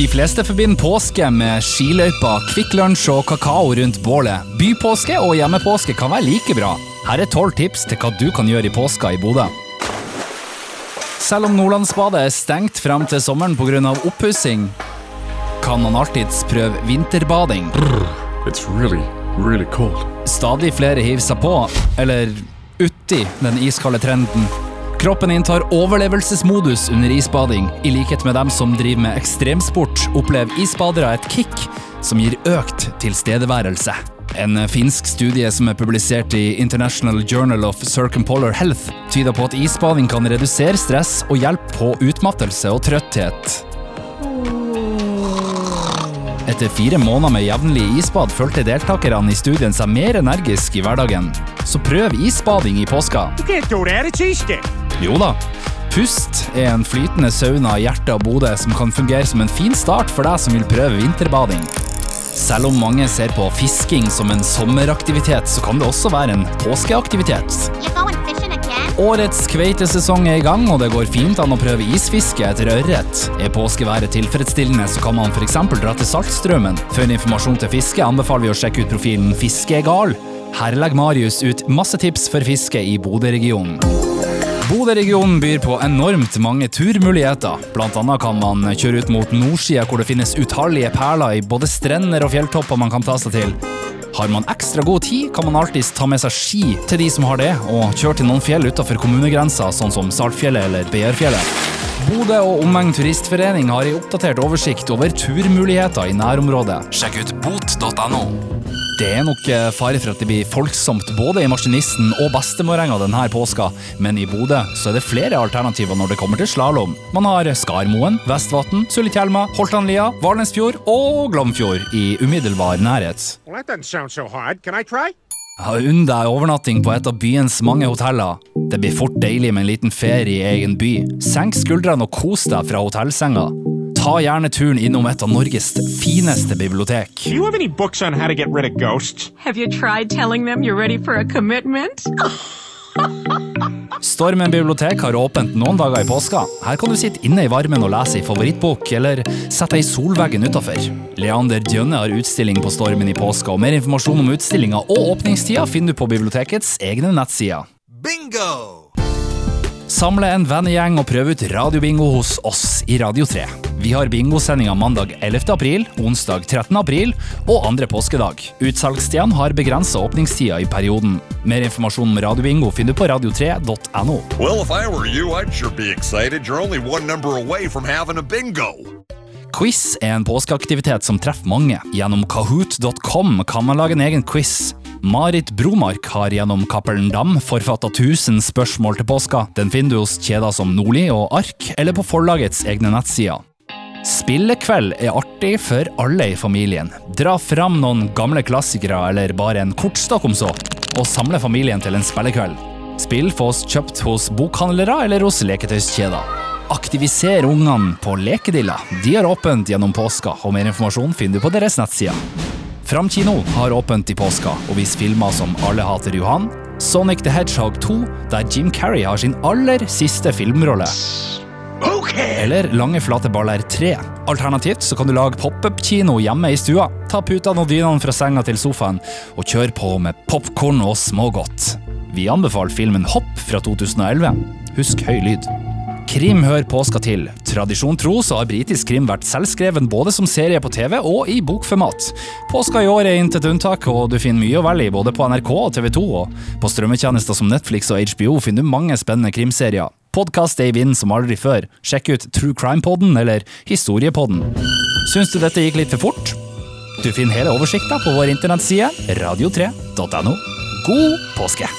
De fleste forbinder påske med skiløyper, Kvikk Lunsj og kakao rundt bålet. Bypåske og hjemmepåske kan være like bra. Her er tolv tips til hva du kan gjøre i påska i Bodø. Selv om Nordlandsbadet er stengt frem til sommeren pga. oppussing, kan man alltids prøve vinterbading. It's really, really cold. Stadig flere hiver seg på, eller uti, den iskalde trenden. Kroppen inntar overlevelsesmodus under isbading. I likhet med dem som driver med ekstremsport, opplever isbadere et kick som gir økt tilstedeværelse. En finsk studie som er publisert i International Journal of Circumpolar Health, tyder på at isbading kan redusere stress og hjelpe på utmattelse og trøtthet. Etter fire måneder med jevnlig isbad følte deltakerne i studien seg mer energiske i hverdagen. Så prøv isbading i påska. Jo da. Pust er en flytende sauna i hjertet av Bodø som kan fungere som en fin start for deg som vil prøve vinterbading. Selv om mange ser på fisking som en sommeraktivitet, så kan det også være en påskeaktivitet. Årets kveitesesong er i gang, og det går fint an å prøve isfiske etter ørret. Er påskeværet tilfredsstillende, så kan man f.eks. dra til Saltstraumen. For informasjon til fiske anbefaler vi å sjekke ut profilen Fiskegal. Her legger Marius ut masse tips for fiske i Bodø-regionen. Bodø-regionen byr på enormt mange turmuligheter. Blant annet kan man kjøre ut mot nordsida, hvor det finnes utallige perler i både strender og fjelltopper man kan ta seg til. Har man ekstra god tid, kan man alltids ta med seg ski til de som har det, og kjøre til noen fjell utenfor kommunegrensa, sånn som Saltfjellet eller Bearfjellet. Bodø og omegn turistforening har en oppdatert oversikt over turmuligheter i nærområdet. Sjekk ut bot.no. Det er nok eh, fare for at det blir folksomt både i Maskinisten og Bestemorenga denne påska, men i Bodø så er det flere alternativer når det kommer til slalåm. Man har Skarmoen, Vestvatn, Sulitjelma, Holtanlia, Valnesfjord og Glomfjord i umiddelbar nærhet. Well, so Unn deg overnatting på et av byens mange hoteller. Det blir fort deilig med en liten ferie i egen by. Senk skuldrene og kos deg fra hotellsenga. Ta gjerne turen innom et av Norges fineste bibliotek. Do you have any books on how to get rid of ghosts? Have you tried telling them you're ready for a commitment? Stormen bibliotek har åpent noen dager i påska. Her kan du sitte inne i varmen og lese i favorittbok, eller sette deg i solveggen utafor. Leander Djønne har utstilling på Stormen i påska, og mer informasjon om utstillinga og åpningstida finner du på bibliotekets egne nettsider. Bingo! Samle en vennegjeng og prøve ut radiobingo hos oss i Radio 3. Vi har bingosendinga mandag 11. april, onsdag 13. april og andre påskedag. Utsalgstidene har begrensa åpningstida i perioden. Mer informasjon om radiobingo finner du på radio3.no. Well, if I were you, I'd sure be excited. You're only one number away from having a bingo. Quiz er en påskeaktivitet som treffer mange. Gjennom kahoot.com kan man lage en egen quiz. Marit Bromark har gjennom Cappelen Dam forfatta 1000 spørsmål til påska. Den finner du hos kjeder som Nordli og Ark, eller på forlagets egne nettsider. Spillekveld er artig for alle i familien. Dra fram noen gamle klassikere eller bare en kortstokk om så, og samle familien til en spillekveld. Spill fås kjøpt hos bokhandlere eller hos leketøyskjeder. Aktiviser ungene på Lekedilla. De har åpent gjennom påska, og mer informasjon finner du på deres nettsider. Framkino har åpent i påska og viser filmer som Alle hater Johan, Sonic the Hedgehog 2, der Jim Carrey har sin aller siste filmrolle. Eller Lange flate baller 3. Alternativt så kan du lage pop-up-kino hjemme i stua. Ta putene og dynene fra senga til sofaen, og kjør på med popkorn og smågodt. Vi anbefaler filmen Hopp fra 2011. Husk høy lyd. Krim hører påska til. Tradisjon tro så har britisk krim vært selvskreven både som serie på TV og i bokformat. Påska i år er intet unntak, og du finner mye å velge i både på NRK og TV 2. Og på strømmetjenester som Netflix og HBO finner du mange spennende krimserier. Podkast er i vinden som aldri før. Sjekk ut True Crime-podden eller Historiepodden. Syns du dette gikk litt for fort? Du finner hele oversikta på vår internettside radio3.no. God påske!